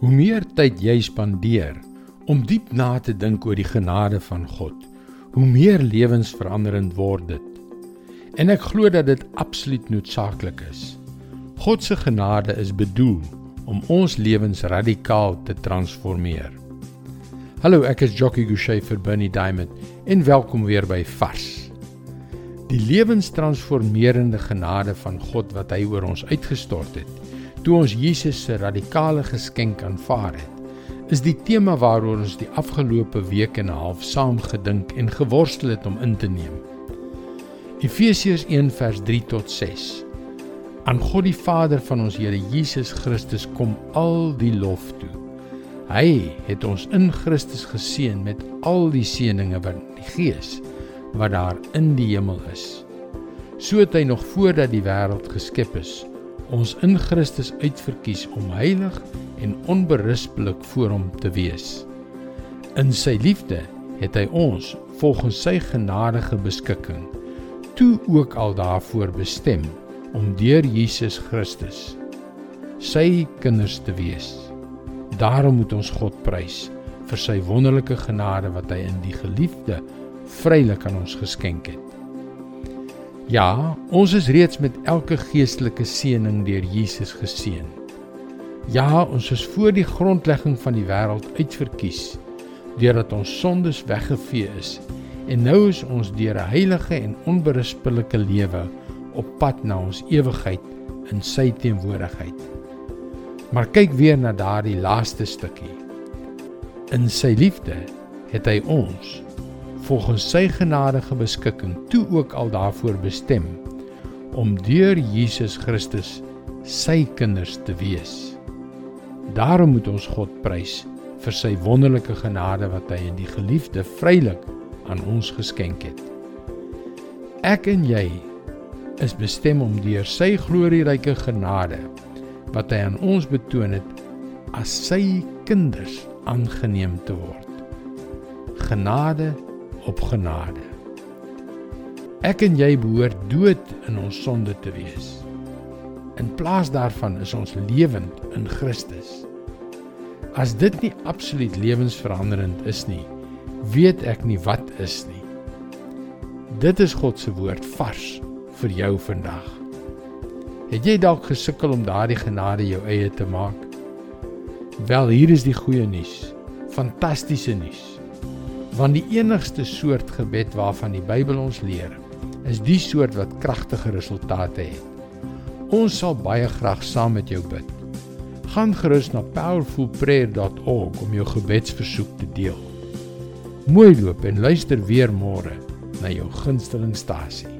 Hoe meer tyd jy spandeer om diep na te dink oor die genade van God, hoe meer lewensveranderend word dit. En ek glo dat dit absoluut noodsaaklik is. God se genade is bedoel om ons lewens radikaal te transformeer. Hallo, ek is Jockey Gouchee vir Bernie Diamond en welkom weer by Vars. Die lewenstransformerende genade van God wat hy oor ons uitgestort het, toe ons Jesus se radikale geskenk aanvaar het, is die tema waaroor ons die afgelope week en 'n half saam gedink en geworstel het om in te neem. Efesiërs 1:3 tot 6. Aan God die Vader van ons Here Jesus Christus kom al die lof toe. Hy het ons in Christus geseën met al die seënings van die Gees wat daar in die hemel is. So het hy nog voordat die wêreld geskep is, ons in Christus uitverkies om heilig en onberispelik voor hom te wees. In sy liefde het hy ons volgens sy genadige beskikking toe ook al daarvoor bestem om deur Jesus Christus sy kinders te wees. Daarom moet ons God prys vir sy wonderlike genade wat hy in die geliefde vrylik aan ons geskenk het. Ja, ons is reeds met elke geestelike seëning deur Jesus geseën. Ja, ons is voor die grondlegging van die wêreld uitverkies deurdat ons sondes weggevee is en nou is ons deur 'n heilige en onberispelike lewe op pad na ons ewigheid in sy teenwoordigheid. Maar kyk weer na daardie laaste stukkie. In sy liefde het hy ons volgens sy genadige beskikking toe ook al daarvoor bestem om deur Jesus Christus sy kinders te wees. Daarom moet ons God prys vir sy wonderlike genade wat hy in die geliefde vrylik aan ons geskenk het. Ek en jy is bestem om deur sy glorieryke genade wat hy aan ons betoon het as sy kinders aangeneem te word. Genade op genade. Ek en jy behoort dood in ons sonde te wees. In plaas daarvan is ons lewend in Christus. As dit nie absoluut lewensveranderend is nie, weet ek nie wat is nie. Dit is God se woord vars vir jou vandag. Het jy dalk gesukkel om daardie genade jou eie te maak? Wel, hier is die goeie nuus. Fantastiese nuus. Want die enigste soort gebed waarvan die Bybel ons leer, is die soort wat kragtige resultate het. Ons sal baie graag saam met jou bid. Gaan gerus na powerfulprayer.org om jou gebedsversoek te deel. Mooi loop en luister weer môre na jou gunstelingstasie.